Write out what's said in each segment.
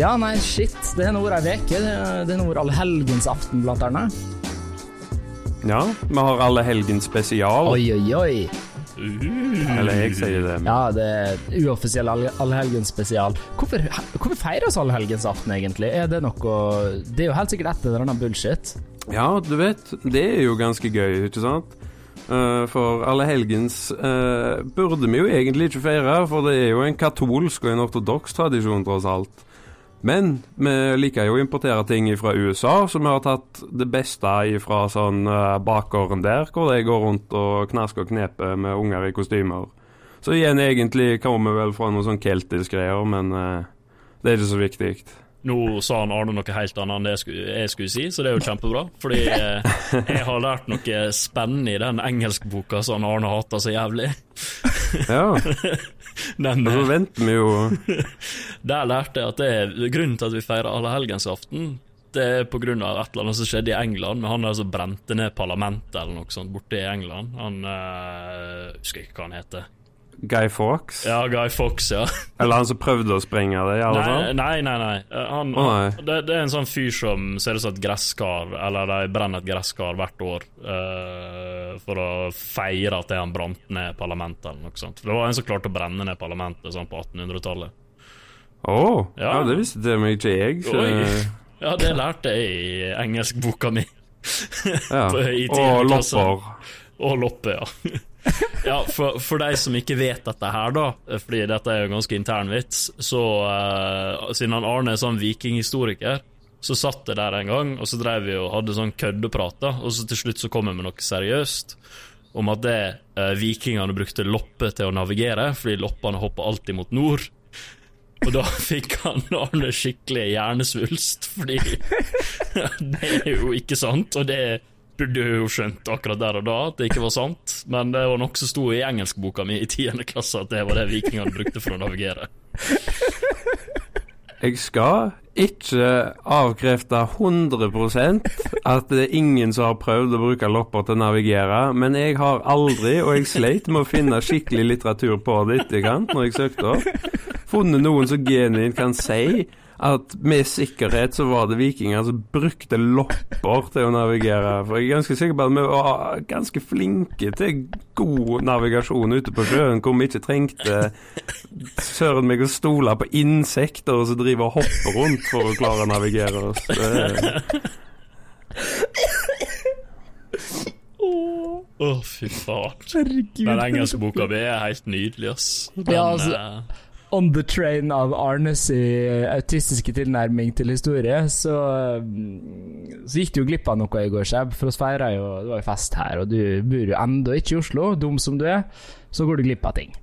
Ja, nei, shit. Det har vært ei uke. Det har vært allehelgensaften, blant annet. Ja, vi har alle helgens spesial. Oi, oi, oi. Eller jeg sier det. men- Ja, det er uoffisiell alle- allehelgensspesial. Hvorfor, hvorfor feires allehelgensaften, egentlig? Er det noe Det er jo helt sikkert et eller annet bullshit. Ja, du vet, det er jo ganske gøy, ikke sant? Eh, for allehelgens uh, burde vi jo egentlig ikke feire, for det er jo en katolsk og en ortodoks tradisjon, tross alt. Men vi liker jo å importere ting fra USA, så vi har tatt det beste fra sånn uh, bakgården der, hvor de går rundt og knasker og kneper med unger i kostymer. Så igjen, egentlig kommer vi vel fra noe sånn keltisk greier, men eh, det er ikke så viktig. Nå sa han Arne noe helt annet enn det jeg skulle, jeg skulle si, så det er jo kjempebra. Fordi eh, jeg har lært noe spennende i den engelskboka som Arne hater så jævlig. Ja, Den, og så eh, venter vi jo der lærte jeg at det er grunnen til at vi feirer allehelgensaften. Det er av et eller annet som skjedde i England, med han der som brente ned parlamentet eller noe sånt borte i England. Han eh, husker ikke hva han heter. Guy Fawkes. Ja, Guy Fox, ja. Eller han som prøvde å sprenge det, Nei, sånn? nei, nei. nei. Eh, Han, oh, nei. Det, det er en sånn fyr som ser ut som et gresskar, eller de brenner et gresskar hvert år uh, for å feire at det han brant ned parlamentet, eller noe sånt. For det var en som klarte å brenne ned parlamentet sånn på 1800-tallet. Å, ja. Ja. det visste til meg ikke jeg. Så, Ja, det lærte jeg i engelskboka mi. ja. i Og lopper. Og lopper, ja. ja, for, for de som ikke vet dette her, da, fordi dette er jo ganske intern vits, så uh, siden han Arne er sånn vikinghistoriker, så satt jeg der en gang, og så drev vi og hadde sånn køddeprat, og så til slutt så kom jeg med noe seriøst. Om at det eh, vikingene brukte loppe til å navigere, fordi loppene hopper alltid mot nord. Og da fikk han Arne skikkelig hjernesvulst, fordi det er jo ikke sant, og det burde jo skjønt akkurat der og da at det ikke var sant, men det var noe som sto i engelskboka mi i tiende klasse at det var det vikingene brukte for å navigere. Jeg skal ikke avkrefte 100 at det er ingen som har prøvd å bruke lopper til å navigere, men jeg har aldri, og jeg sleit med å finne skikkelig litteratur på det etterkant når jeg søkte opp, funnet noen som genuint kan si at med sikkerhet så var det vikinger som brukte lopper til å navigere. For jeg er ganske sikker på at vi var ganske flinke til god navigasjon ute på sjøen, hvor vi ikke trengte søren meg å stole på insekter som driver og hopper rundt for å klare å navigere oss. Det, Å, fy faen. Herregud. Den engelskboka mi er helt nydelig, ass. Den, Ja, altså- eh, On the train av Arnes i autistiske tilnærming til historie, så, mm, så gikk du jo glipp av noe i går, Seb. For oss feira jo Det var jo fest her, og du bor jo ennå ikke i Oslo, dum som du er. Så går du glipp av ting.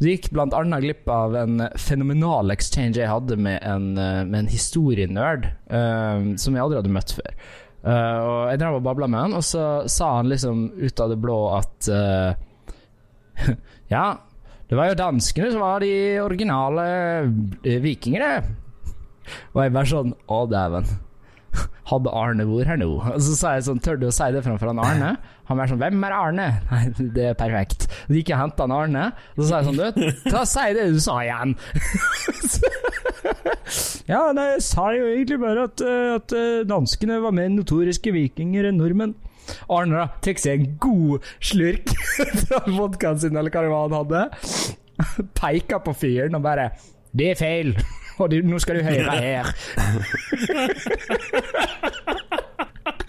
Du gikk annet glipp av en fenomenal exchange jeg hadde med en, eh, en historienerd eh, som jeg aldri hadde møtt før. Uh, og Jeg drev og babla med han, og så sa han liksom ut av det blå at uh, Ja, det var jo danskene som var de originale eh, vikingene. Og jeg bare sånn Å, dæven. Hadde Arne vært her nå? Og så sa jeg sånn Tør du å si det framfor han Arne? Han var sånn Hvem er Arne? Nei, det er perfekt. Så gikk jeg og henta Arne, og så sa jeg sånn Du, ta si det du sa igjen. ja, nei, jeg sa jo egentlig bare at, eh, at eh, danskene var mer notoriske vikinger enn nordmenn. Arne da, tar seg en god slurk fra vodkaen sin, eller hva det var han hadde. Peker på fyren og bare 'Det er feil, og du, nå skal du høre her'.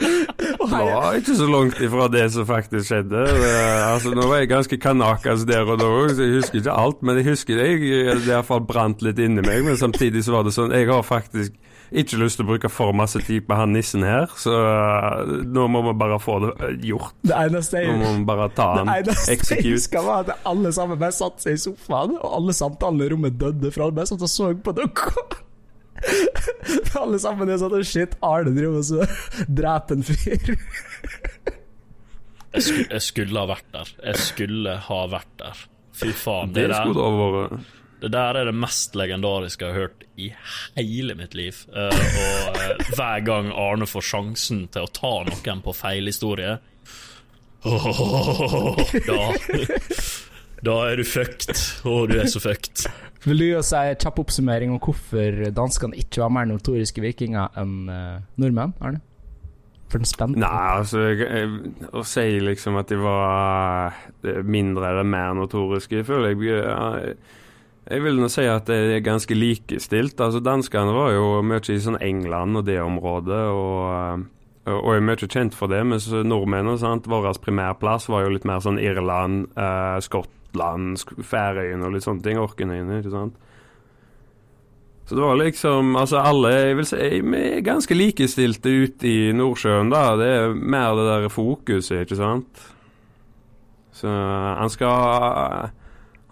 Det var ikke så langt ifra det som faktisk skjedde. Altså, nå var jeg ganske kanakas der og da så jeg husker ikke alt. Men jeg husker det, jeg, det iallfall brant litt inni meg. Men samtidig så var det sånn Jeg har faktisk ikke lyst til å bruke for masse tid på han nissen her, så uh, nå må vi bare få det uh, gjort. Det eneste Nå må vi bare ta Det han. eneste jeg Execute. husker, var at alle sammen bare satte seg i sofaen, og alle samtalene i rommet døde fra bare satt og så på dere. alle sammen er sånn Shit, Arne driver og så dreper en fyr. jeg, skulle, jeg skulle ha vært der. Jeg skulle ha vært der. Fy faen. Det Det, skulle der, da vært det der er det mest legendariske jeg har hørt i hele mitt liv. Eh, og eh, hver gang Arne får sjansen til å ta noen på feil historie da, da er du fucked. Å, du er så fucked. Vil du gi oss en kjapp oppsummering om hvorfor danskene ikke var mer notoriske vikinger enn uh, nordmenn? Arne? For den spente. Nei, altså jeg, jeg, Å si liksom at de var eh, mindre eller mer notoriske, jeg føler jeg jeg, vil nå si at det er ganske likestilt. Altså Danskene var jo mye i sånn England og det området, og, og er mye kjent for det. Mens nordmennene, vår primærplass var jo litt mer sånn Irland, eh, Skottland, Færøyene og litt sånne ting. Orkenøyene, ikke sant. Så det var liksom Altså, alle jeg vil si, vi er ganske likestilte ute i Nordsjøen, da. Det er mer det der fokuset, ikke sant. Så han skal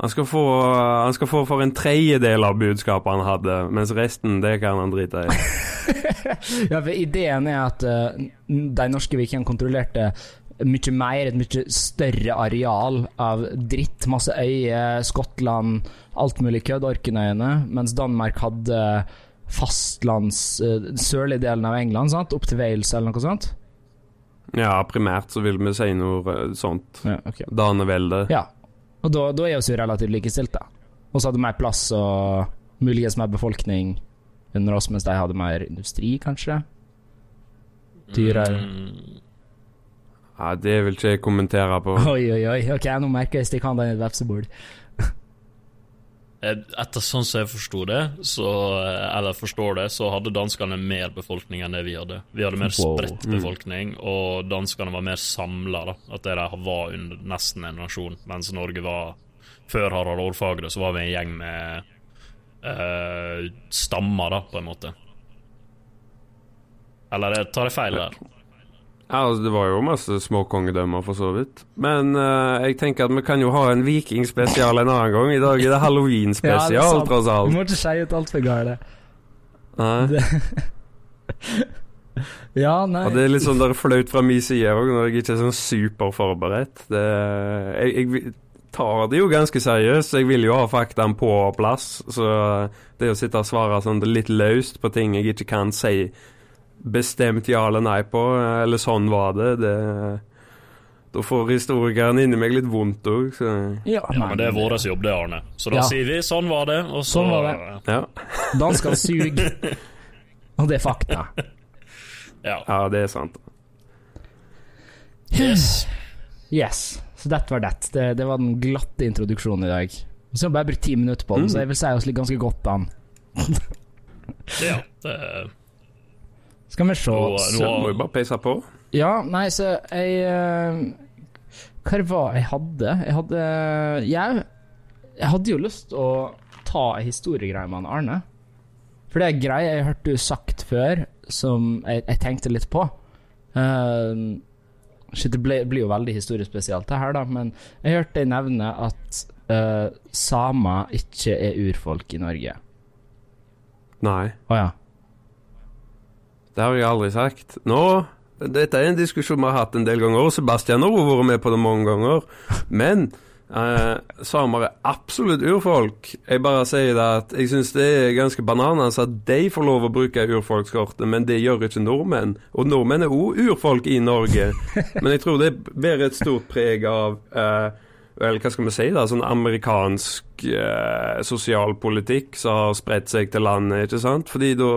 han skal, få, han skal få for en tredjedel av budskapet han hadde, mens resten, det kan han drite i. ja, for ideen er at uh, de norske vikingene kontrollerte mye mer, et mye større areal av dritt. Masse øyer, Skottland, alt mulig kødd, Orknøyene. Mens Danmark hadde fastlands uh, sørlige delen av England, sant? opp til Wales eller noe sånt? Ja, primært så vil vi si noe eh, sånt. Ja, okay. Danevelde. Ja, og da, da er vi jo relativt likestilte. Og så hadde mer plass og muligens mer befolkning under oss, mens de hadde mer industri, kanskje? Dyrere. Mm. Ja, Det vil ikke jeg kommentere på. Oi, oi, oi. Ok, nå merker jeg stikkene i et vepsebol. Eh, etter sånn som jeg forsto det, så, eh, eller forstår det, så hadde danskene mer befolkning enn det vi hadde. Vi hadde mer wow. spredt mm. befolkning, mm. og danskene var mer samla. At de var under nesten en nasjon, mens Norge var Før Harald Hårfagre så var vi en gjeng med uh, stammer, da, på en måte. Eller tar jeg feil der? Ja, altså, Det var jo masse små kongedømmer, for så vidt. Men uh, jeg tenker at vi kan jo ha en vikingspesial en annen gang. I dag er det halloween-spesial, ja, tross alt. Du må ikke si ut altfor gale. Nei. ja, nei. Og det er litt sånn der flaut fra min side òg, når jeg ikke er sånn superforberedt. Det, jeg, jeg tar det jo ganske seriøst. Jeg vil jo ha faktaene på plass. Så det å sitte og svare sånn litt løst på ting jeg ikke kan si bestemt ja eller nei på, eller sånn var det. det da får historikeren inni meg litt vondt òg. Ja, ja, men det er vår jobb, det, Arne. Så da ja. sier vi 'sånn var det', og så Sånn var det. Ja. Dansker suger. og det er fakta. Ja. ja, det er sant. Yes. yes. Så dette var det. det. Det var den glatte introduksjonen i dag. Så har vi bare brukt ti minutter på den, mm. så jeg vil si oss litt ganske godt an. ja, det er skal vi se. Nå, må vi bare peise på. Ja, nei, så jeg uh, Hva var jeg hadde? Jeg hadde Jeg, jeg hadde jo lyst til å ta ei historiegreie med Arne. For det er en greie jeg har hørt du sagt før, som jeg, jeg tenkte litt på. Uh, shit, det ble, blir jo veldig historiespesielt, det her, da, men jeg hørte deg nevne at uh, samer ikke er urfolk i Norge. Nei. Å oh, ja. Det har jeg aldri sagt. Nå Dette er en diskusjon vi har hatt en del ganger. Sebastian har vært med på det mange ganger. Men eh, samer er absolutt urfolk. Jeg bare sier det at jeg syns det er ganske bananas at de får lov å bruke urfolkskortet, men det gjør ikke nordmenn. Og nordmenn er òg urfolk i Norge. men jeg tror det bærer et stort preg av eh, vel, hva skal vi si, da, sånn amerikansk eh, sosialpolitikk som har spredt seg til landet, ikke sant? Fordi da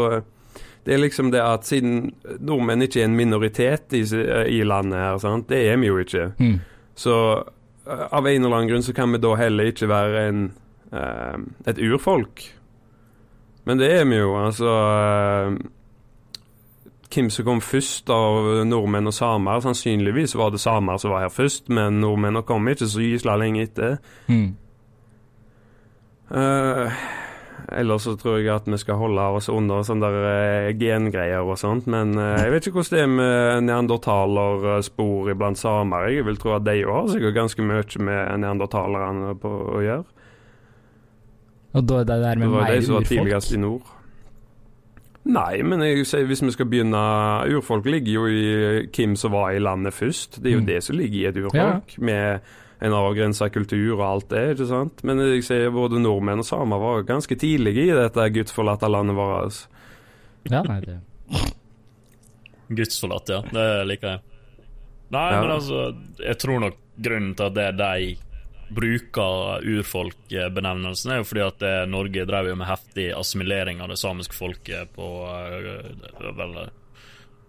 det er liksom det at siden nordmenn ikke er en minoritet i, i landet her, sant? det er vi jo ikke. Mm. Så uh, av en eller annen grunn så kan vi da heller ikke være en, uh, et urfolk. Men det er vi jo, altså uh, Hvem som kom først av nordmenn og samer? Sannsynligvis var det samer som var her først, men nordmenn kom ikke så gysla lenge etter. Mm. Uh, Ellers så tror jeg at vi skal holde oss under sånne der uh, gengreier og sånt. Men uh, jeg vet ikke hvordan det er med neandertalerspor iblant samer. Jeg vil tro at de har sikkert ganske mye med neandertalerne på å gjøre. Og da er det der med mer urfolk? Det var de som var tidligst i nord. Nei, men jeg sier hvis vi skal begynne Urfolk ligger jo i hvem som var i landet først. Det er jo mm. det som ligger i et urfolk. Ja. med en avgrensa kultur og alt det, ikke sant. Men jeg ser både nordmenn og samer var ganske tidlige i dette gudsforlatte landet vårt. Altså. Ja, nei, det Gudsforlatt, ja. Det liker jeg. Nei, ja. men altså, jeg tror nok grunnen til at det er de bruker urfolkbenevnelsen, er jo fordi at eh, Norge drev jo med heftig assimilering av det samiske folket på eh, vel,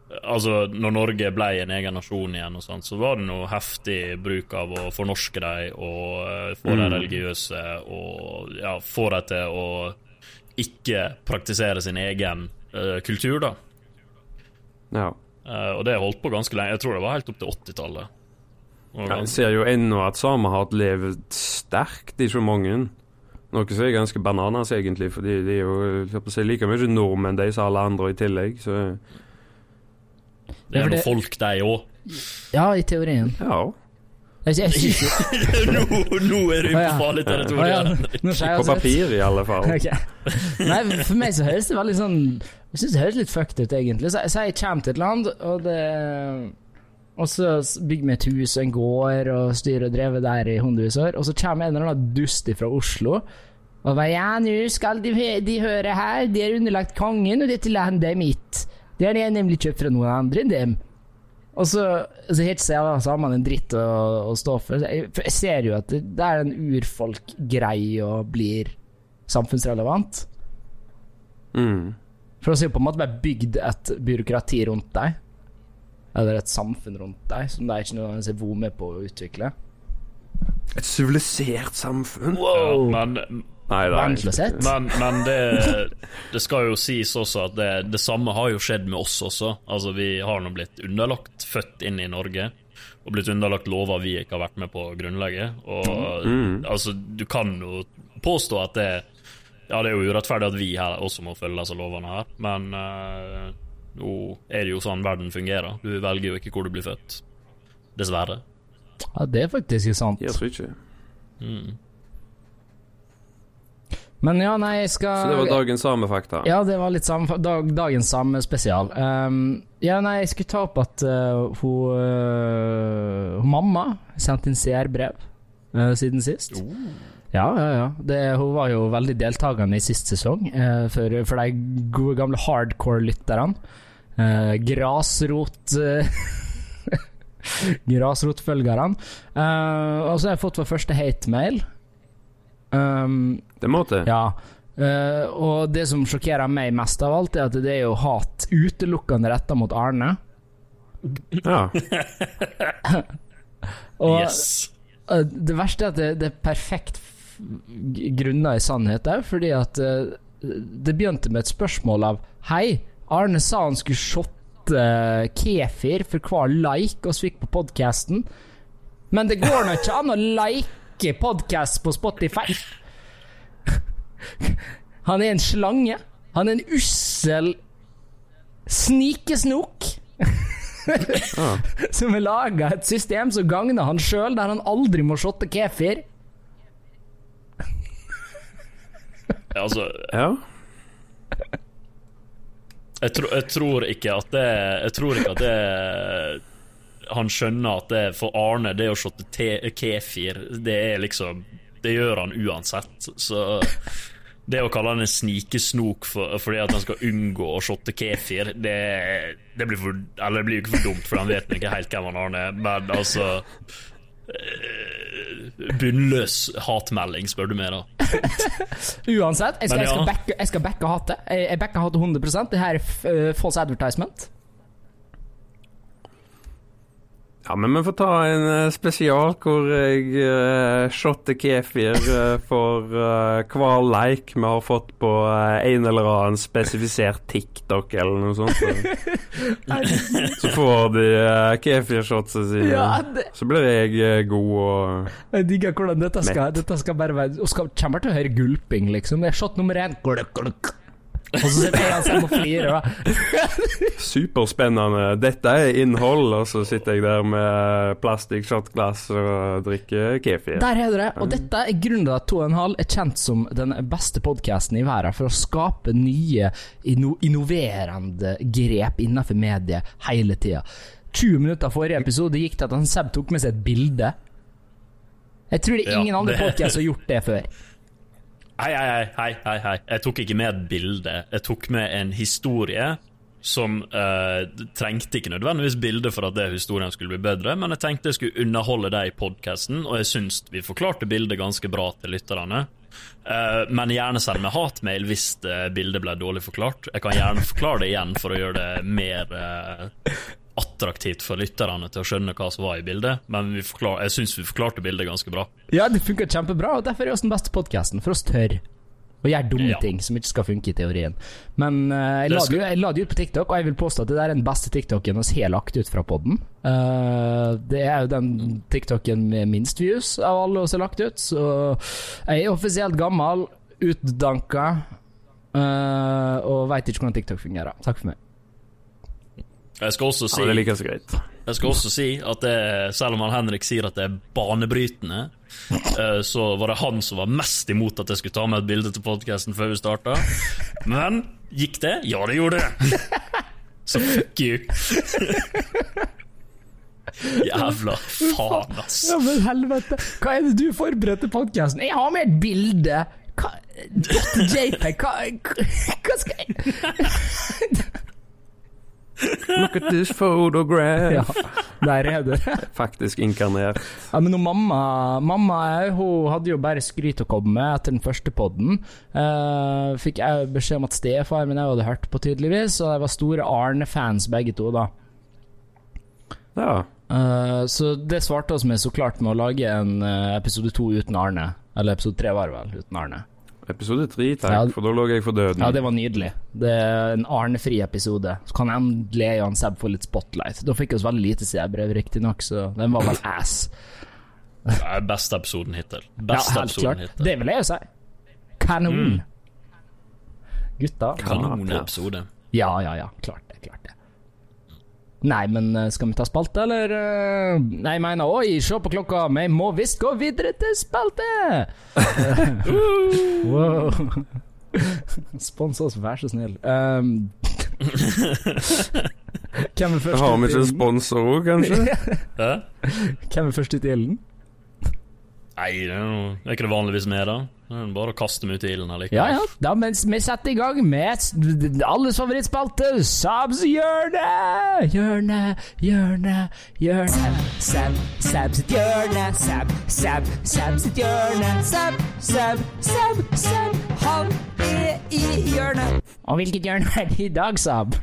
Altså, når Norge ble en egen nasjon igjen, og sånt, så var det noe heftig bruk av å fornorske dem og uh, få dem religiøse og ja, få dem til å ikke praktisere sin egen uh, kultur, da. Ja. Uh, og det holdt på ganske lenge. Jeg tror det var helt opp til 80-tallet. Jeg ser jo ennå at samer har levd sterkt i så mange. Noe som er ganske bananas, egentlig, for de er jo si, like mye nordmenn de som alle andre i tillegg. Så det er noe folk, de òg. Ja, i teorien. Ja. Jeg, jeg, jeg, nå, nå er du på farlig territorium. På papir, i alle fall. Okay. Nei, for meg så høres det veldig sånn Jeg syns det høres litt fucked ut, egentlig. Så, så jeg kommer til et land, og det og så bygger vi et hus og en gård og styrer og drever der i hundrevis år. Og så kommer en eller annen dust fra Oslo og bare Ja, nå skal de, de høre her, de er underlagt kongen, og dette landet er mitt. Det har jeg nemlig kjøpt fra noen andre enn dem. Og så, så helt så har man en dritt å, å stå for. Jeg, for jeg ser jo at det, det er en urfolk-grei og blir samfunnsrelevant. Mm. For å si på en måte bare bygd et byråkrati rundt deg. Eller et samfunn rundt deg som det er ikke nødvendigvis er vært med på å utvikle. Et sivilisert samfunn? Wow! Ja, men Nei, er Men, men det, det, skal jo sies også at det, det, samme har jo skjedd med oss også. Altså Vi har nå blitt underlagt, født inn i Norge, og blitt underlagt lover vi ikke har vært med på å grunnlegge. Og mm. altså, du kan jo påstå at det Ja, det er jo urettferdig at vi her også må følge disse lovene her, men uh, nå er det jo sånn verden fungerer. Du velger jo ikke hvor du blir født. Dessverre. Ja, det er faktisk sant. Jeg tror ikke. Mm. Men ja, nei, jeg skal Så det var dagens samefakta? Ja, det var litt samme, dag, dagens samespesial. Um, ja, nei, jeg skulle ta opp at uh, hun, uh, mamma sendte inn CR-brev uh, siden sist. Oh. Ja, ja, ja. Det, hun var jo veldig deltakende i sist sesong, for, for, de gode gamle hardcore-lytterne. grasrot Grasrotfølgerne. og så har jeg fått vår første hate-mail. Um, det måtte. Ja. Uh, og det som sjokkerer meg mest av alt, er at det er jo hat utelukkende retta mot Arne. Ja. og yes. uh, det verste er at det, det er perfekt grunna i sannhet òg, fordi at uh, det begynte med et spørsmål av Hei, Arne sa han skulle shotte kefir for hver like oss fikk på podkasten, men det går nå ikke an å like podkast på Spotify. Han er en slange. Han er en ussel snikesnok. ah. Som har laga et system som gagner han sjøl, der han aldri må shotte kefir. altså Ja. Jeg, tro, jeg, tror ikke at det Jeg tror ikke at det Han skjønner at det for Arne, det å shotte kefir, det er liksom Det gjør han uansett. Så det å kalle han en snikesnok for, fordi at han skal unngå å shotte kefir, det, det, blir for, Eller det blir jo ikke for dumt, for han vet ikke helt hvem han Arne er, men altså eh, Bunnløs hatmelding, spør du meg, da. Uansett, jeg skal, ja. jeg skal, backe, jeg skal backe hatet. Jeg, jeg backer hatet 100% Det her er uh, false advertisement. Ja, men vi får ta en uh, spesial hvor jeg uh, shotter kefir uh, for uh, hver like vi har fått på uh, en eller annen spesifisert TikTok eller noe sånt. Så, så får de uh, kefirshotsa sine. Ja, det... Så blir jeg god og Jeg digger hvordan dette skal, dette skal bare være Og skal, kommer til å høre gulping, liksom. Det er shot nummer én. Gluk, gluk. Og så sitter jeg sammen og flirer. Superspennende. Dette er innhold, og så sitter jeg der med plastikk-shotglass og drikker kefir. Der er det. Og dette er grunnen til at 2,5 er kjent som den beste podkasten i verden for å skape nye, inno innoverende grep innenfor mediet hele tida. 20 minutter forrige episode gikk til at han Seb tok med seg et bilde. Jeg tror det er ingen ja, andre podkaster som har gjort det før. Hei, hei, hei, hei, hei. Jeg tok ikke med et bilde. Jeg tok med en historie som eh, trengte ikke nødvendigvis bilde for at det historien skulle bli bedre, men jeg tenkte jeg skulle underholde deg i podkasten, og jeg syns vi forklarte bildet ganske bra til lytterne. Eh, men gjerne send meg hatmail hvis eh, bildet ble dårlig forklart. Jeg kan gjerne forklare det igjen for å gjøre det mer eh, attraktivt for lytterne til å skjønne hva som var i bildet, men forklar, jeg syns vi forklarte bildet ganske bra. Ja, det funka kjempebra, og derfor er oss den beste podkasten. For oss tør å gjøre dumme Ja. ting som ikke skal funke i teorien. Men uh, jeg, la det, jeg la det ut på TikTok, og jeg vil påstå at det der er den beste TikToken vi har lagt ut fra podden. Uh, det er jo den TikToken med minst views av alle vi har lagt ut, så jeg er offisielt gammel, utdanka, uh, og veit ikke hvordan TikTok fungerer. Takk for meg. Jeg skal også si Ja, det liker like så greit. Jeg skal også si at det, selv om han Henrik sier at det er banebrytende, eh, så var det han som var mest imot at jeg skulle ta med et bilde til podkasten før vi starta. Men gikk det? Ja, det gjorde det. Så fuck you. Jævla faen, ass. Ja, men helvete, hva er det du forberedte podkasten? Jeg har med et bilde! Hva JPEG, hva, hva skal jeg Look at this photograph. Ja, der er det. Faktisk inkarnert. Ja, men mamma, mamma hun hadde jo bare skryt å komme med etter den første podden. Uh, fikk jeg beskjed om at stefaren min hadde hørt på, tydeligvis, og de var store Arne-fans begge to, da. Ja. Uh, så det svarte oss med så klart med å lage en eh, episode to uten Arne. Eller episode tre var det vel, uten Arne. Episode tre, takk, Ja. for da lå jeg for døden. Ja, det var nydelig. Det er en Arne-fri episode. Så kan endelig jeg og Seb få litt spotlight. Da fikk vi oss veldig lite seerbrev, riktignok, så den var vel ass. Det er beste episoden hittil. Ja, helt episoden klart. hittil. Det vil jeg jo si. Kanon. Gutta. Kanonepisode. Ja, ja, ja. Klart det. Klart det. Nei, men eh, skal vi ta spalte, eller? eh? Nei, jeg mener oi, se på klokka, vi må visst gå videre til spalte! wow. Spons oss, vær så snill. Um, hvem er først Har vi ikke en sponsor òg, kanskje? Hvem er først ut i ilden? Nei, det er, noe, det er ikke det vanligvis med, da. Det er bare å kaste meg ut i ilden allikevel. Ja, ja. Da mens vi setter i gang med alles favorittspalte, Sabs hjørne! Hjørne, hjørne, hjørne. Sab, Sab sitt hjørne. Sab, Sab, Sab sitt hjørne. Sab, Sab, Sab, Sab. Han er i hjørnet. Og hvilket hjørne er det i dag, Sab?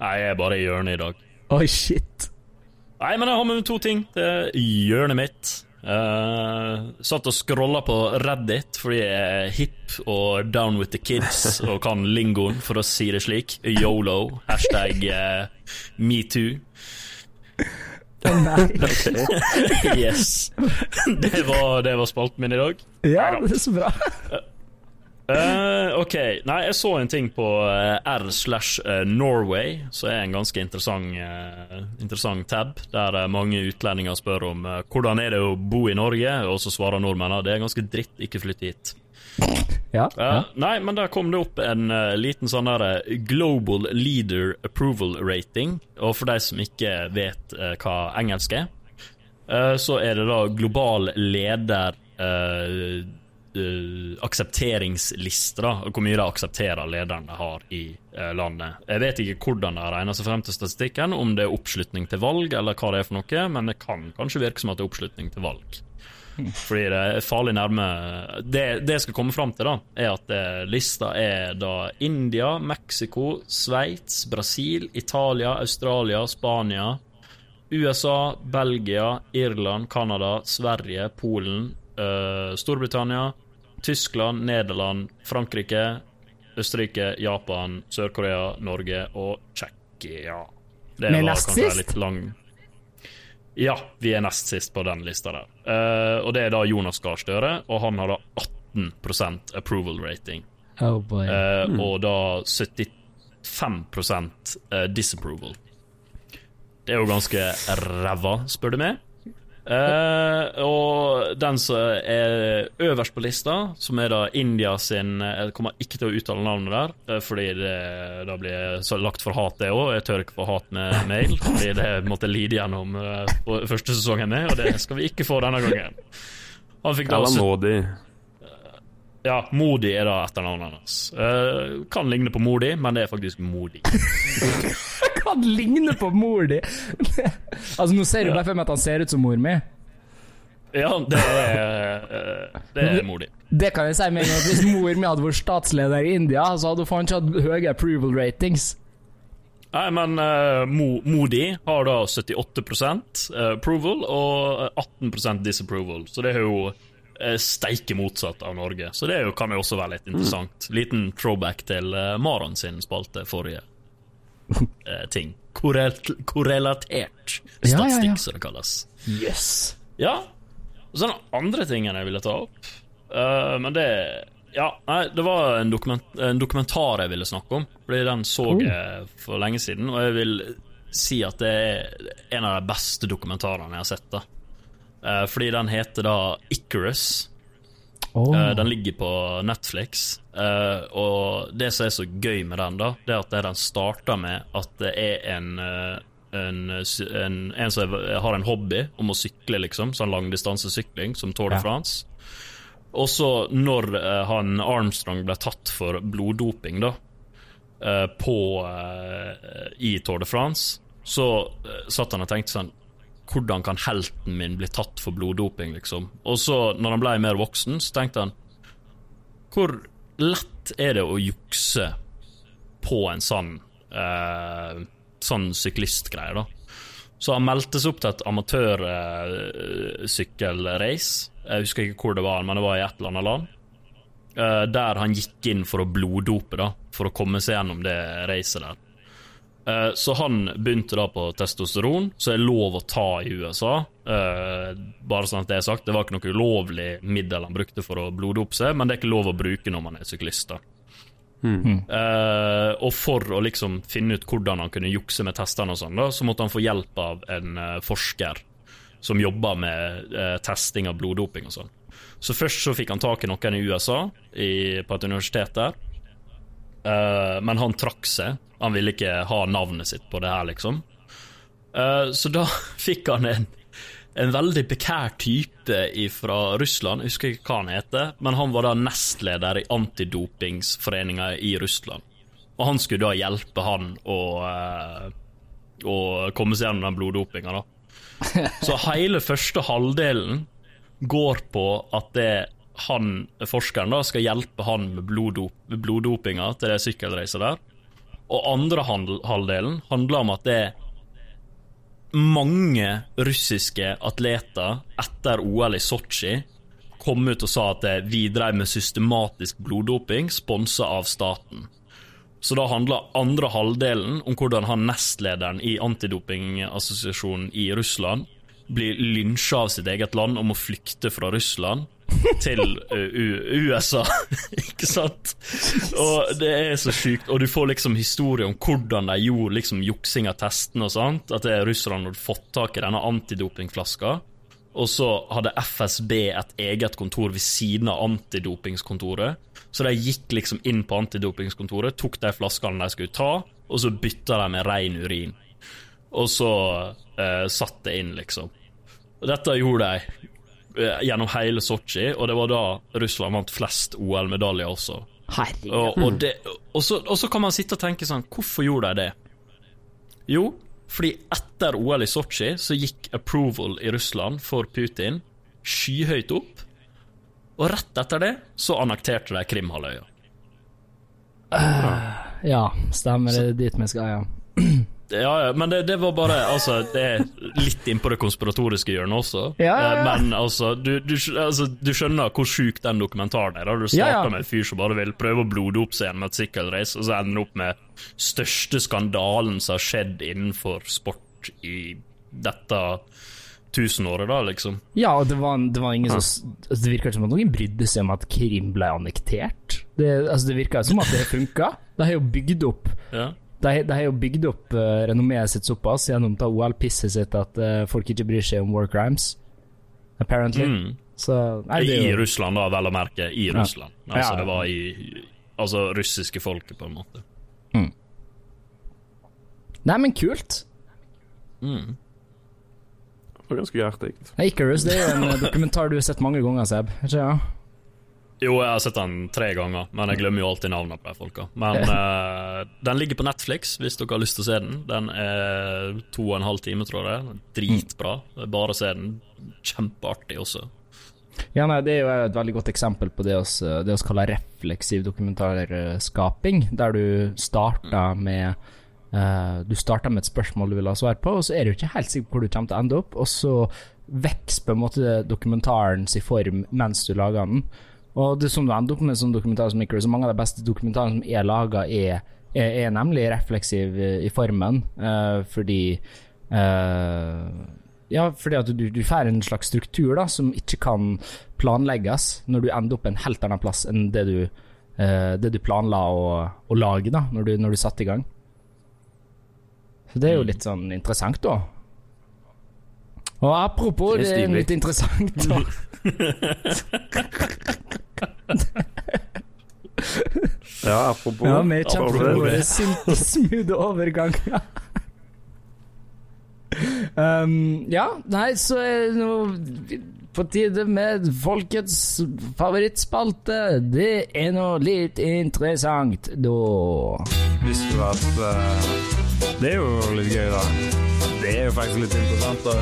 Nei, jeg er bare i hjørnet i dag. Oi, shit. Nei, men jeg har med to ting Det er hjørnet mitt. Eh, satt og scrolla på Reddit fordi jeg er hip og down with the kids og kan lingoen, for å si det slik. Yolo. Hashtag uh, metoo. Nei. Yes. Det var, det var spalten min i dag. Ja, det er så bra. Eh, ok, nei, jeg så en ting på eh, r slash eh, Norway, som er en ganske interessant, uh, interessant tab, der mange utlendinger spør om uh, hvordan er det å bo i Norge, og så svarer nordmennene det er ganske dritt, ikke flytt hit. Ja. Ja. Nei, men der kom det opp en liten sånn der Global Leader Approval Rating, og for de som ikke vet hva engelsk er, så er det da global leder eh, eh, aksepteringslister, da, hvor mye de aksepterer lederne har i uh, landet. Jeg vet ikke hvordan de regna seg frem til statistikken, om det er oppslutning til valg, eller hva det er for noe, men det kan kanskje virke som at det er oppslutning til valg. Fordi det er farlig nærme Det, det jeg skal komme fram til, da, er at eh, lista er da India, Mexico, Sveits, Brasil, Italia, Australia, Spania, USA, Belgia, Irland, Canada, Sverige, Polen, Storbritannia, Tyskland, Nederland, Frankrike, Østerrike, Japan, Sør-Korea, Norge og Tsjekkia. Det Men var kanskje sist? litt lang Ja, vi er nest sist på den lista der. Uh, og det er da Jonas Gahr Støre, og han har da 18% approval rating. Oh boy. Eh, Og da 75 eh, disapproval. Det er jo ganske ræva, spør du meg. Eh, og den som er øverst på lista, som er da India sin eh, Jeg kommer ikke til å uttale navnet der, eh, fordi det da blir så lagt for hat, det òg. Jeg tør ikke få hat med mail, fordi det måtte lide gjennom første sesongen med, og det skal vi ikke få denne gangen. Han fikk da nådig. Ja, Modi er da etternavnet hans. Uh, kan ligne på Modi, men det er faktisk Modi. kan ligne på mor di! altså, nå ser du bare for meg at han ser ut som mor mi. Ja, det er, uh, det er Modi. Det kan jeg si med at Hvis mor mi hadde vært statsleder i India, så hadde hun faen ikke hatt høye approval ratings. Nei, men uh, Mo Modi har da 78% approval og 18% disapproval, så det er jo steike motsatt av Norge. Så det jo, kan jo også være litt interessant. Liten throwback til uh, Maron sin spalte forrige uh, ting. Korrel korrelatert statistikk, Ja, ja, ja. som det kalles. Yes. Ja. Og så den andre tingen jeg ville ta opp, uh, men det Ja, nei, det var en, dokument, en dokumentar jeg ville snakke om. Fordi den så jeg for lenge siden, og jeg vil si at det er en av de beste dokumentarene jeg har sett. da Eh, Fordi den heter da Icarus. Oh. Eh, Den ligger på Netflix. eh, og det som er så gøy med den, da, det er at det den starter med at det er en eh, en, en, en som har en hobby om å sykle, liksom, sånn langdistansesykling, som Tour de Ja. France. Og så, når eh, han Armstrong ble tatt for bloddoping, da, eh, på eh, i Tour de France, så eh, satt han og tenkte sånn Hvordan kan helten min bli tatt for bloddoping, liksom? Og så, når han ble mer voksen, så tenkte han Hvor lett er det å jukse på en sånn eh, Sånn syklistgreie, da? Så han meldte seg opp til et amatørsykkelrace. Jeg husker ikke hvor det var, men det var i et eller annet land. Eh, der han gikk inn for å bloddope, da, for å komme seg gjennom det racet der. Eh, Så han begynte da på testosteron, som er lov å ta i USA. Eh, bare sånn at det er sagt, det var ikke noe ulovlig middel han brukte for å bloddope seg, men det er ikke lov å bruke når man er syklist. da. Eh, og for å liksom finne ut hvordan han kunne jukse med testene, og sånn da, så måtte han få hjelp av en uh, forsker som jobba med uh, testing av bloddoping og sånn. Så først så fikk han tak i noen i USA, i, på et universitet der. Men han trakk seg. Han ville ikke ha navnet sitt på det her, liksom. Eh, så da fikk han en, en veldig bekær type fra Russland, jeg husker ikke hva han heter, men han var da nestleder i antidopingsforeninga i Russland. Og han skulle da hjelpe han å, eh, å komme seg gjennom den bloddopinga, da. Så hele første halvdelen går på at det han, forskeren da, skal hjelpe han med bloddop, bloddopinga til det sykkelracet der. Og andre halvdelen handler om at det er mange russiske atleter etter OL i Sotsji kom ut og sa at vi drev med systematisk bloddoping sponsa av staten. Så da handler andre halvdelen om hvordan han nestlederen i antidopingassosiasjonen i Russland blir lynsja av sitt eget land om å flykte fra Russland til uh, USA. Ikke sant? Og det er så sjukt. Og du får liksom historie om hvordan de gjorde liksom juksing av testene og sånt. At det er Russland hadde fått tak i denne antidopingflaska. Og så hadde FSB et eget kontor ved siden av antidopingskontoret. Så de gikk liksom inn på antidopingskontoret, tok de flaskene de skulle ta, og så bytta de med ren urin. Og så eh, satt det inn, liksom. Og dette gjorde de eh, gjennom hele Sotsji, og det var da Russland vant flest OL-medaljer også. Herregud. Og, og, det, og, så, og så kan man sitte og tenke sånn Hvorfor gjorde de det? Jo, fordi etter OL i Sotsji så gikk approval i Russland for Putin skyhøyt opp. Og rett etter det så annekterte de Krimhalvøya. Ja, stemmer. Det er dit vi skal, ja. Ja, ja, men det, det var bare Altså, det er litt innpå det konspiratoriske hjørnet også. Ja, ja. Eh, Men altså du, du, altså, du skjønner hvor sjuk den dokumentaren er. da Du starter med en fyr som bare vil prøve å blode opp seg gjennom et sykkelrace, og så ender han opp med største skandalen som har skjedd innenfor sport i dette tusenåret, da, liksom. Ja, og det var, det var ingen som altså, Det virka ikke som at noen brydde seg om at Krim ble annektert. Det, altså, det virka som at det funka. De har jo bygd opp Ja. De, de har jo bygd opp uh, renommeet sitt såpass gjennom ta OL-pisset sitt at uh, folk ikke bryr seg om war crimes. Apparently. Mm. Så nei, det I Russland, da, vel å merke. I Ja. Russland. Altså, Ja, ja. det var i Altså russiske folket, på en måte. Nei, men kult. Mm. Det var ganske hjertig. Icarus det er jo en eh, dokumentar du har sett mange ganger, Seb. Ikke ja? Jo, jeg har sett den tre ganger, men jeg glemmer jo alltid navnene på de folka. Men uh, den ligger på Netflix, hvis dere har lyst til å se den. Den er to og en halv time, tror jeg. Dritbra. Bare se den. Kjempeartig også. Ja, nei, Det er jo et veldig godt eksempel på det vi kaller refleksiv dokumentarskaping, der du starter med uh, Du starter med et spørsmål du vil ha svar på, og så er du ikke helt sikker på hvor du kommer til å ende opp, og så vokser på en måte dokumentarens i form mens du lager den. Og det som du ender opp med som dokumentar som så mange av de beste dokumentarene som er laga, er, er, er, nemlig refleksiv i formen, uh, fordi uh, ja, fordi at du, du får en slags struktur da, som ikke kan planlegges når du ender opp en helt annen plass enn det du, uh, det du planla å, å, lage da, når du, når du satte i gang. Så det er jo mm. litt sånn interessant, da. Og apropos, det er, det er litt interessant, da. ja, apropos Ja, vi kjemper på silky smooth overgang. um, ja, nei, så er det nå på tide med folkets favorittspalte. Det er nå litt interessant, da. Visste du at uh, Det er jo litt gøy, da. Det er jo faktisk litt interessant. Da.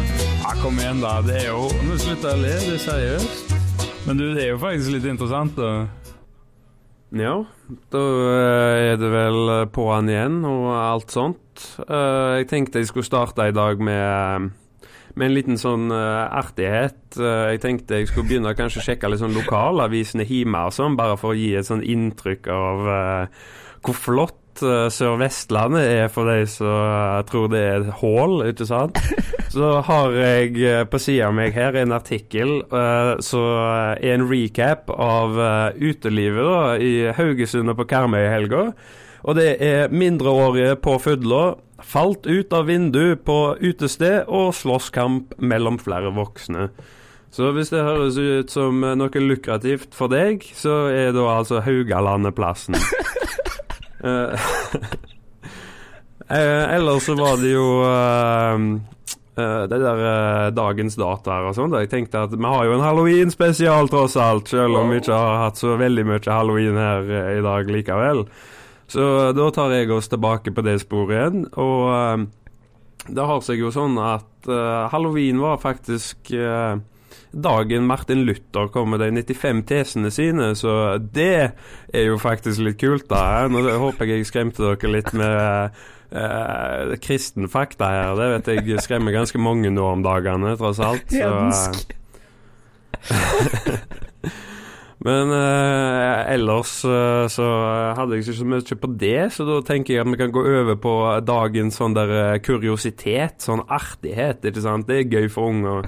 Ja, kom igjen, da. Det er jo Nå slutter jeg å le, det er seriøst. Men du, det er jo faktisk litt interessant, da. Ja, da eh, er det vel på'n på han igjen og alt sånt. Eh, jeg tenkte jeg skulle starte i dag med, med en liten sånn artighet. Jeg tenkte jeg skulle begynne å kanskje sjekke litt sånn lokalavisene hjemme og sånn, bare for å gi et sånn inntrykk av hvor flott uh, Sør-Vestlandet er for de som uh, tror det er hull, ikke sant? Så har jeg uh, på sida av meg her en artikkel som er en recap av utelivet da, i Haugesund og på Karmøy i helga. Og det er mindreårige på fylla. Falt ut av vindu på utested og slåsskamp mellom flere voksne. Så hvis det høres ut som noe lukrativt for deg, så er da altså Haugalandet plassen. Uh, ellers så var det jo uh, det der dagens dataer og sånn. Jeg tenkte at vi har jo en halloween-spesial, tross alt. Selv om vi ikke har hatt så veldig mye halloween her i dag likevel. Så da tar jeg oss tilbake på det sporet igjen. Og det har seg jo sånn at halloween var faktisk dagen Martin Luther kom med de 95 tesene sine, så det er jo faktisk litt kult, da. Nå håper jeg jeg skremte dere litt med uh, kristen fakta her. Det vet jeg skremmer ganske mange nå om dagene, tross alt. Så, Men uh, ellers uh, så hadde jeg ikke så mye på det, så da tenker jeg at vi kan gå over på dagens sånn der kuriositet, sånn artighet, ikke sant. Det er gøy for unger.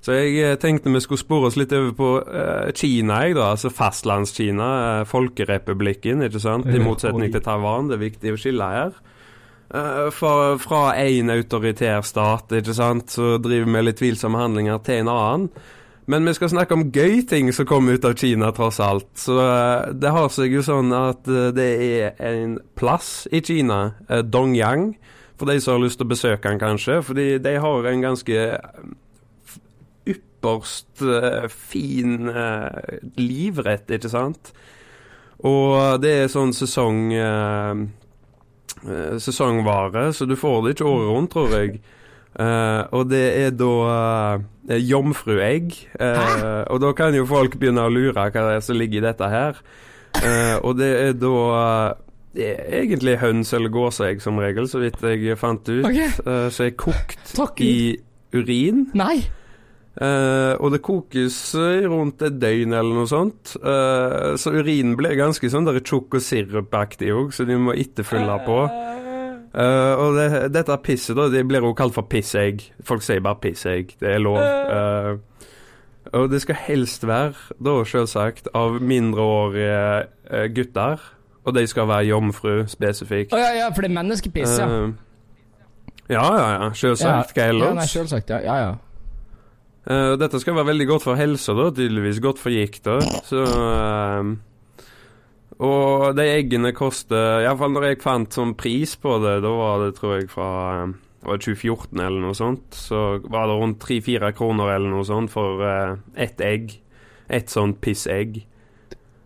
Så jeg eh, tenkte vi skulle spore oss litt over på uh, Kina, jeg da, altså fastlandskina. Uh, folkerepublikken, ikke sant. I motsetning til Taiwan. Det er viktig å skille her. Uh, for, fra én autoritær stat, ikke sant, så driver vi litt tvilsomme handlinger til en annen. Men vi skal snakke om gøy ting som kommer ut av Kina, tross alt. Så det har seg jo sånn at det er en plass i Kina, Dongyang, for de som har lyst til å besøke den, kanskje. Fordi de har en ganske ypperst uh, fin uh, livrett, ikke sant? Og det er sånn sesong uh, sesongvare, så du får det ikke året rundt, tror jeg. og det er da jomfruegg. og da kan jo folk begynne å lure hva det er som ligger i dette her. og det er da det er egentlig høns eller gåseegg som regel, så vidt jeg fant ut. Okay. Uh, så er kokt Takk. i urin. Nei. Uh, og det kokes rundt et døgn eller noe sånt. Uh, så urinen blir ganske sånn der tjukk og sirupaktig òg, så de må etterfylle på. Uh, og det, dette pisset da, det blir jo kalt for pissegg. Folk sier bare pissegg. Det er lov. og det skal helst være, da selvsagt, av mindreårige gutter. Og de skal være jomfru spesifikt. Oh, ja, ja, for det er menneskepiss, ja. ja, ja, ja. Selvsagt. Hva ellers? Ja, nei, selvsagt, ja. ja, ja. Uh, dette skal være veldig godt for helsa, da. Tydeligvis godt for gikta. Så uh, Og de eggene koster Iallfall når jeg fant sånn pris på det, da var det tror jeg fra uh, var 2014 eller noe sånt. Så var det rundt 3-4 kroner eller noe sånt for uh, ett egg. Ett sånt pissegg.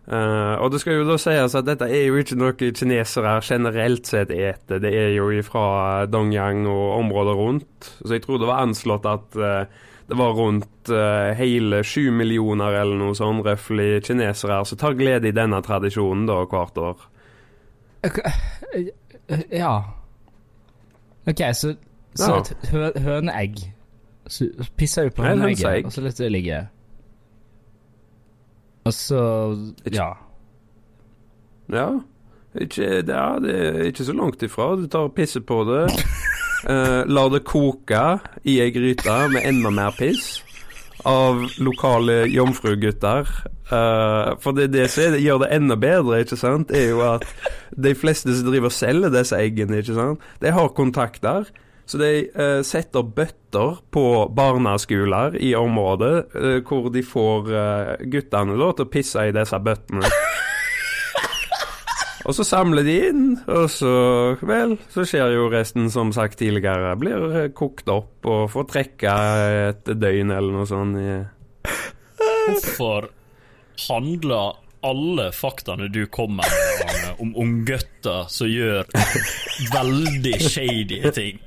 Uh, og det skal jo da sies at dette er jo ikke noe kinesere generelt sett eter. Det er jo fra Dongyang og området rundt. Så jeg tror det var anslått at uh, det var rundt uh, hele sju millioner eller noe sånn røftlig kinesere som tar glede i denne tradisjonen da hvert år. Ja. OK, så, så Ja. et hø høneegg Så pisser du på høneegget, og så lar du det ligge. Og så Ja. Ja. Ikke, det, er, det er ikke så langt ifra. Du tar pisset på det. Uh, lar det koke i ei gryte med enda mer piss av lokale jomfrugutter. Uh, for det, det som gjør det enda bedre, ikke sant, er jo at de fleste som driver og selger disse eggene, ikke sant, de har kontakter. Så de uh, setter bøtter på barneskoler i området, uh, hvor de får guttene til å pisse i disse bøttene. Og så samler de inn, og så Vel, så skjer jo resten som sagt tidligere. Blir eh, kokt opp og får trekke et døgn eller noe sånt. Hvorfor handler alle faktaene du kommer med, om unggutter som gjør veldig shady ting?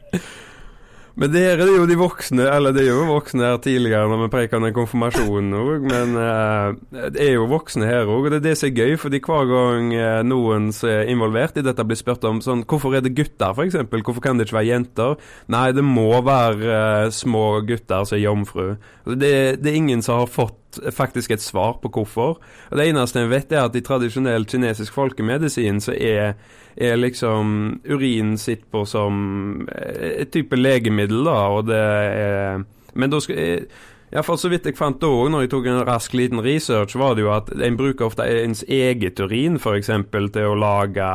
Men der er det jo de voksne, eller det er jo voksne her tidligere når vi preker om den konfirmasjonen òg, men uh, det er jo voksne her òg, og det er det som er gøy, fordi hver gang eh, noen som er involvert i dette blir spurt om sånn Hvorfor er det gutter, f.eks.? Hvorfor kan det ikke være jenter? Nei, det må være uh, små gutter som er jomfru. Altså, Det, det er ingen som har fått faktisk et svar på hvorfor. Og Det eneste en vet, er at i tradisjonell kinesisk folkemedisin så er er liksom urin sitt på som eh, et type legemiddel, da, og det er Men da skal ja, for så vidt jeg fant da òg, når jeg tok en rask liten research, var det jo at en bruker ofte ens eget urin, f.eks., til å lage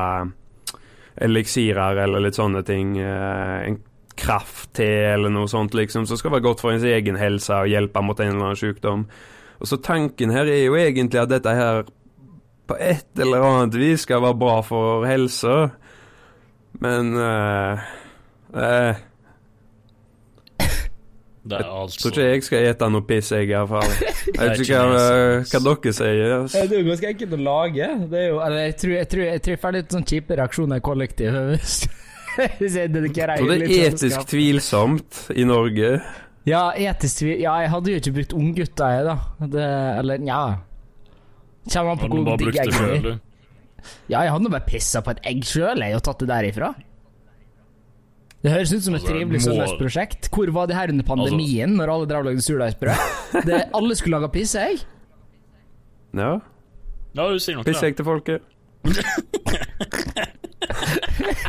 eliksirer eller litt sånne ting. En En kraftte eller noe sånt, liksom, som skal være godt for ens egen helse og hjelpe mot en eller annen sykdom. Og så tanken her er jo egentlig at dette her på et eller annet vis skal være bra for helsa, men uh, uh, Det er Tror altså ikke jeg skal ete noe piss, jeg, i hvert fall. Jeg vet ikke hva, hva dere sier. Det er jo ganske enkelt å lage. Det er jo, eller jeg tror jeg, tror, jeg, tror jeg får litt sånn kjipe reaksjoner i kollektivet. Hvis hvis jeg dedikerer Jeg tror det er sånn etisk tvilsomt i Norge. Ja, etisk tvil Ja, jeg hadde jo ikke brukt unggutter, jeg, da. Det, eller nja. Kommer an på hvor bare digg brukt det sjøl, er. Ja, jeg hadde nå bare pissa på et egg sjøl, og tatt det derifra. Det høres ut som et Altså, trivelig må- søndagsprosjekt. Hvor var det her under pandemien, når alle drev og lagde surdeigsbrød? Alle skulle lage pisseegg. Ja. Ja. Pissegg til folket.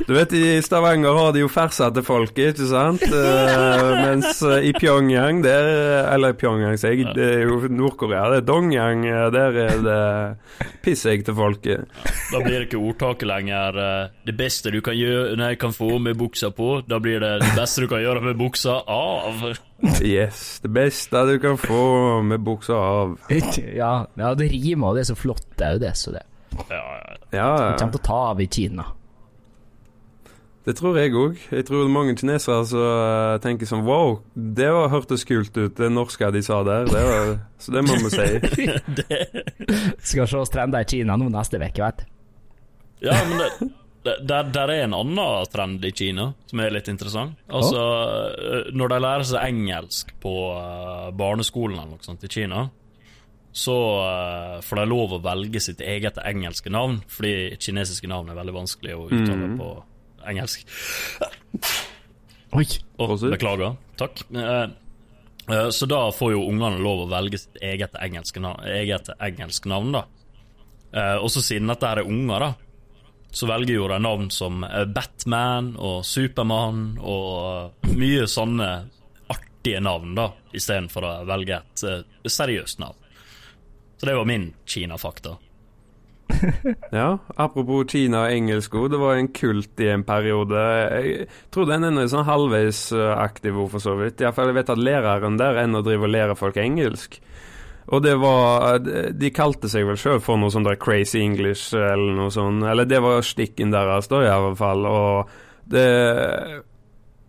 Du vet, i Stavanger har de jo fersa til folket, ikke sant? Uh, mens eh, i Pyongyang, der Eller Pyongyang, sier jeg. Det er jo Nord-Korea. Det er Dongyang. eh, Der er det pissegg til folket. Da blir det ikke ordtaket lenger 'Det beste du kan gjøre Nei, kan få med buksa på'. Da blir det 'Det beste du kan gjøre med buksa av'. Yes. Det beste du kan få med buksa av. Ja, ja, det rimer, og det er så flott, det er jo det. Så det Ja, ja. Ja, ja. kommer til å ta av i Kina. Det tror jeg òg. Jeg tror mange kinesere så, eh, tenker sånn Wow, det var, hørtes kult ut, det norske de sa der. Det var, så det må vi si. Skal se oss trender i Kina nå neste uke, vet du. ja men det, det, der, der er en annen trend i Kina som er litt interessant. Altså, oh. Når de lærer seg engelsk på eh, barneskolen eller noe sånt i Kina, så får de lov å velge sitt eget engelske navn, fordi kinesiske navn er veldig vanskelig å uttale mm. på engelsk. Oi. Og, beklager. Takk. Eh, eh, Så da får jo ungene lov å velge sitt eget engelske navn, eget engelsk navn da. Eh, Og så siden dette her er unger, da, så velger jo de navn som Batman og Supermann og mye sånne artige navn, da, istedenfor å velge et seriøst navn. Så det var min Kina-fakta. Ja, apropos Kina og engelsko det var en kult i en periode. Jeg tror den er sånn halvveis eh, aktiv ord, for så vidt. Iallfall jeg vet at læreren der ennå driver og lærer folk engelsk. Og det var De de kalte seg vel sjøl for noe sånn der crazy English eller noe sånt. Eller det var stikken deres, da, i hvert fall. Og det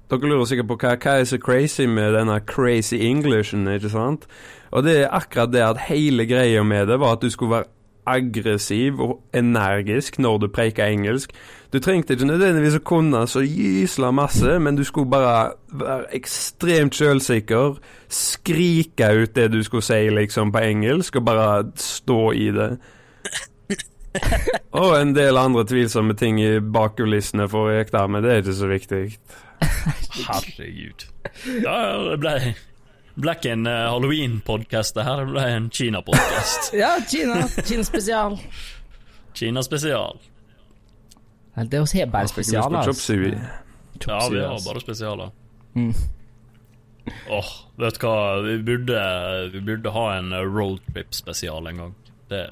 Dere lurer sikkert på hva, hva er så crazy med denne crazy Englishen, ikke sant? Og det er akkurat det at hele greia med det var at du skulle være aggressiv og energisk når du preika engelsk. Du trengte ikke nødvendigvis å kunne så gysla masse, men du skulle bare være ekstremt sjølsikker, skrike ut det du skulle si liksom på engelsk, og bare stå i det. Og en del andre tvilsomme ting i bakkulissene for å ekte, men det er ikke så viktig. Herregud. Det ble ble ikke en uh, halloween-podkast, det her. Ble en Kina-podkast. Ja, Kina. Kina spesial. Kina spesial. Det hos bare spesial, Chop altså. Ja, vi har bare spesialer. Mm. Åh, vet du hva, vi burde, vi burde ha en uh, roadtrip-spesial en gang. Det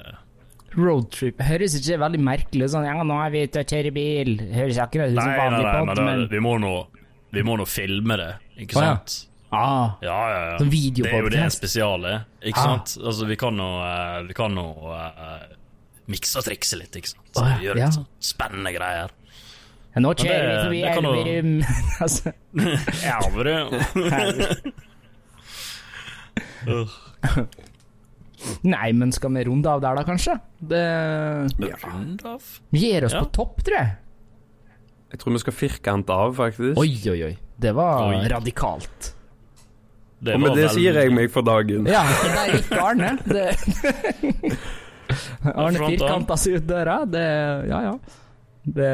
Roadtrip høres ikke veldig merkelig sånn Ja, nå er vi ute og kjører bil. Høres akkurat ut som vanlig pod, men, men, vi, må nå, vi må nå filme det, ikke Å, ja. Ah, Ja, ja, ja. Sånn Det er jo det videopodcast. spesiale, ikke Ah. sant? Altså, vi kan nå eh, Vi kan nå uh, mikse og trikse litt, ikke sant? Så vi Gjøre ja. litt sånn spennende greier. nå Men kjører vi forbi Elverum. altså, Elverum. men nei, men skal vi runde av der, da, kanskje? Det Ja. Vi gir oss Ja. på topp, tror jeg. Jeg tror vi skal firkante av, faktisk. Oi, oi, oi. Det var Oi. radikalt. Det og med det vel- sier jeg meg for dagen. Ja, der gikk Arne. Det. Arne firkanta seg ut døra. Det Ja, ja. Det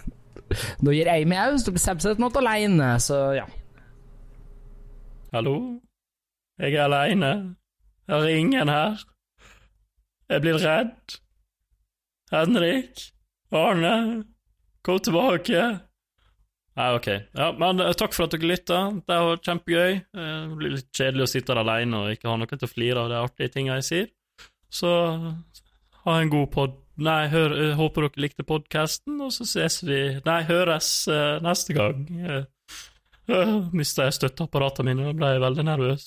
Nå gir jeg meg òg, så blir Sebset noe aleine, så ja. Hallo? Jeg er aleine. Jeg har ingen her. Jeg blir redd. Henrik? Arne? Kom tilbake. Nei, OK. Ja, men eh, takk for at dere lytta. Det var kjempegøy. Eh, Det blir litt kjedelig å sitte der aleine og ikke ha noe til å flire av de artige tinga jeg sier. Så ha en god pod... Nei, hør, eh, håper dere likte podkasten, og så ses vi Nei, høres neste gang. Uh, Mista jeg støtteapparatene mine og ble veldig nervøs.